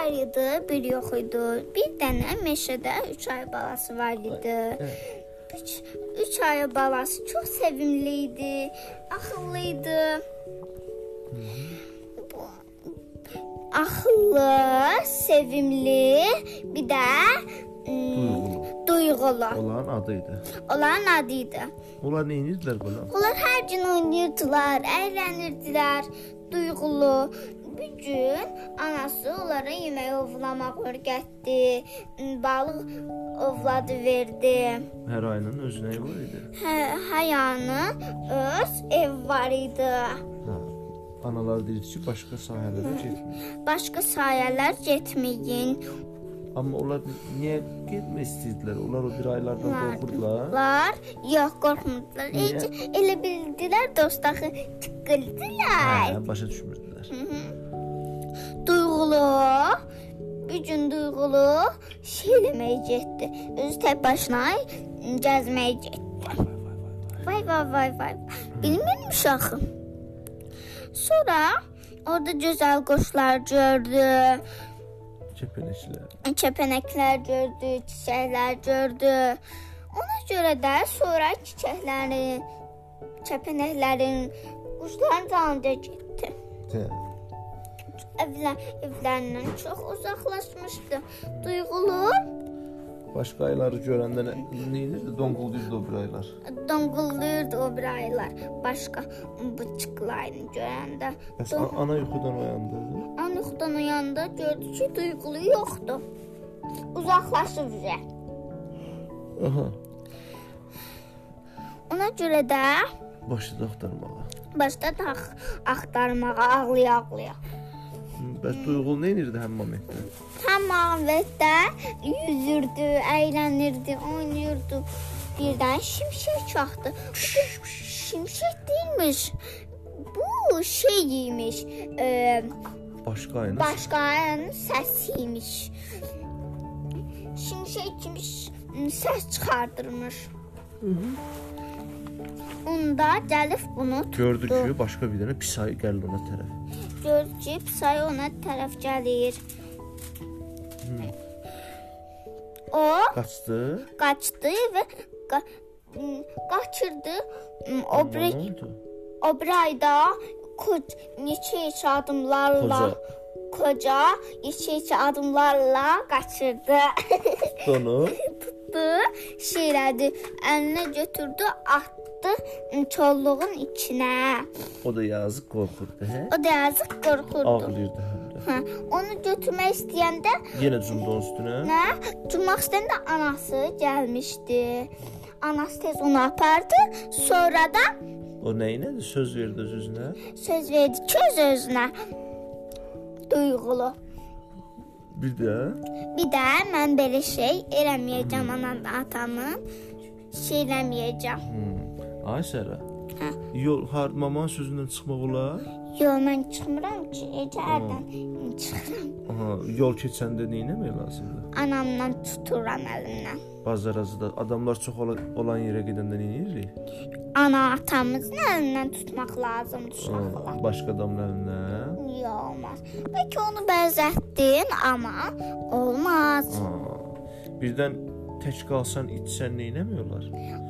var idi, bir yox idi. Bir dənə meşədə 3 ay balası var idi. Üç, üç ay balası çox sevimli idi, axıllı idi. Axıllı, sevimli, bir də Duyğulu. Onların adıydı. Onların adı idi. Onlar nə edirdilər belə? Onlar hər gün oynayırdılar, əylənirdilər, duyğulu. Bir gün anası onlara yemək ovlamaq öyrətdi, balıq ovladı verdi. Hər ayının özünə var idi. Hə, hayanı öz ev var idi. Hə. Analar deyir ki, başqa sahələrə getmir. Başqa sayələr getməyin. Amma onlar niyə getmək istəyirdilər? Onlar o bir aylardan qorxurdular. Lar, yox qorxmurdular. Heç elə bildilər dostaxı tıqqıldılar. Hə, başa düşmürdülər. Duyğulu bir gün duyğulu şey eləməyə getdi. Özü tək başına gəzməyə getdi. Vay vay vay vay. Bilmirəm uşağım. Sonra orada gözəl quşlar gördü, Kəpənəklər. kəpənəklər gördü, çiçəklər gördü. Ona görə də sonra çiçəklərin, kəpənəklərin, quşların dalınca getdi. Hə. Evlər, evlərindən çox uzaqlaşmışdı. Duyğulu Başqa ayları görəndə nə edirdi? Donqulduyurdu o bir aylar. donqulluyurdu o bir aylar. Başqa bıçıqlarını görəndə. Bəs a- ana yuxudan oyandı. An yuxudan uyanda gördü ki, duyğulu yoxdur. Uzaqlaşıb üzə. Aha. Ona görə də Başladı axtarmağa. başladı ax- axtarmağa, ağlaya-ağlaya. Hı, Bəs duyğul nə edirdi həmin momentdə? Tamam vətdə yüzürdü, əylənirdi, oynayırdı. Birdən şimşək çaxdı. Bu şimşək deyilmiş. Bu şey imiş. E, Başqa ayına. başqanın səsiymiş. Şimşək kimi səs çıxardırmış. Onda gəlib bunu Gördü tutdu. ki, başqa bir dənə pis ay gəlir ona tərəf. Gördü ki, Psay ona tərəf gəlir. O Qaçdı. qaçdı və qa m, qaçırdı. M, O Amma bir nə oldu? o bir ayda koc neçə adımlarla Qoca. koca neçə adımlarla qaçırdı. Donu. Tutdu, şeylədi, əlinə götürdü, atdı m, kolluğun içinə. O da yazıq qorxurdu, hə? O da yazıq qorxurdu. Ağlayırdı həm də. Hə, onu götürmək istəyəndə Yenə cumdu onun üstünə. nə? Cummaq istəyəndə anası gəlmişdi. Anası tez onu apardı. Sonra da O nə idi? Söz verdi öz özünə. söz verdi ki, öz özünə duyğulu. Bir də Bir də mən belə şey eləməyəcəm anam atamın. Şey eləməyəcəm. hmm. Ay Sərə. Hə. Yol har mamanın sözündən çıxmaq olar. Yox, mən çıxmıram ki, ecərdən çıxıram. Aha, yol keçəndə nə etmək lazımdır? Anamdan tuturam əlimdən. Bazarada adamlar çox ola, olan yerə gedəndə nə edirik? Ana atamızın əlindən tutmaq lazımdır uşaqlar. Başqa adamın əlindən. Yox, olmaz. Bəlkə onu bəzətdin, amma olmaz. Aa, Birdən tək qalsan, içsən nə etmək olar?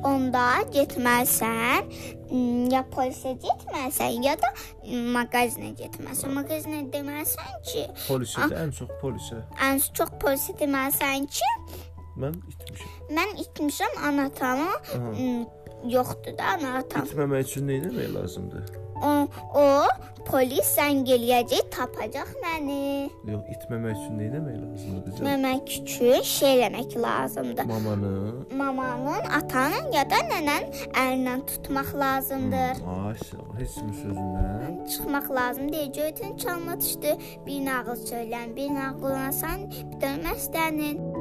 Onda getməsən, m, ya polisə getməsən, ya da m, mağazinə getməsən. Mağazinə deməsən ki, Polisə də ən çox polisə. ən çox polisə deməsən ki, Mən itmişəm. mən itmişəm anatamı, Aha. Yoxdur da anatam. İtməmək üçün nə etmək lazımdır? O, o polis zəng eləyəcək, tapacaq məni. Yox, itməmək üçün nə etmək lazımdır qızım? Məmək üçün şey eləmək lazımdır. Mamanı. Mamanın, atanın ya da nənənin əlindən tutmaq lazımdır. Sağ ol. Heç mi sözündən? Çıxmaq lazım deyil. Göydən çalma düşdü. Bir nağıl söylən, bir nağıl onasan, bir dönməz dənin.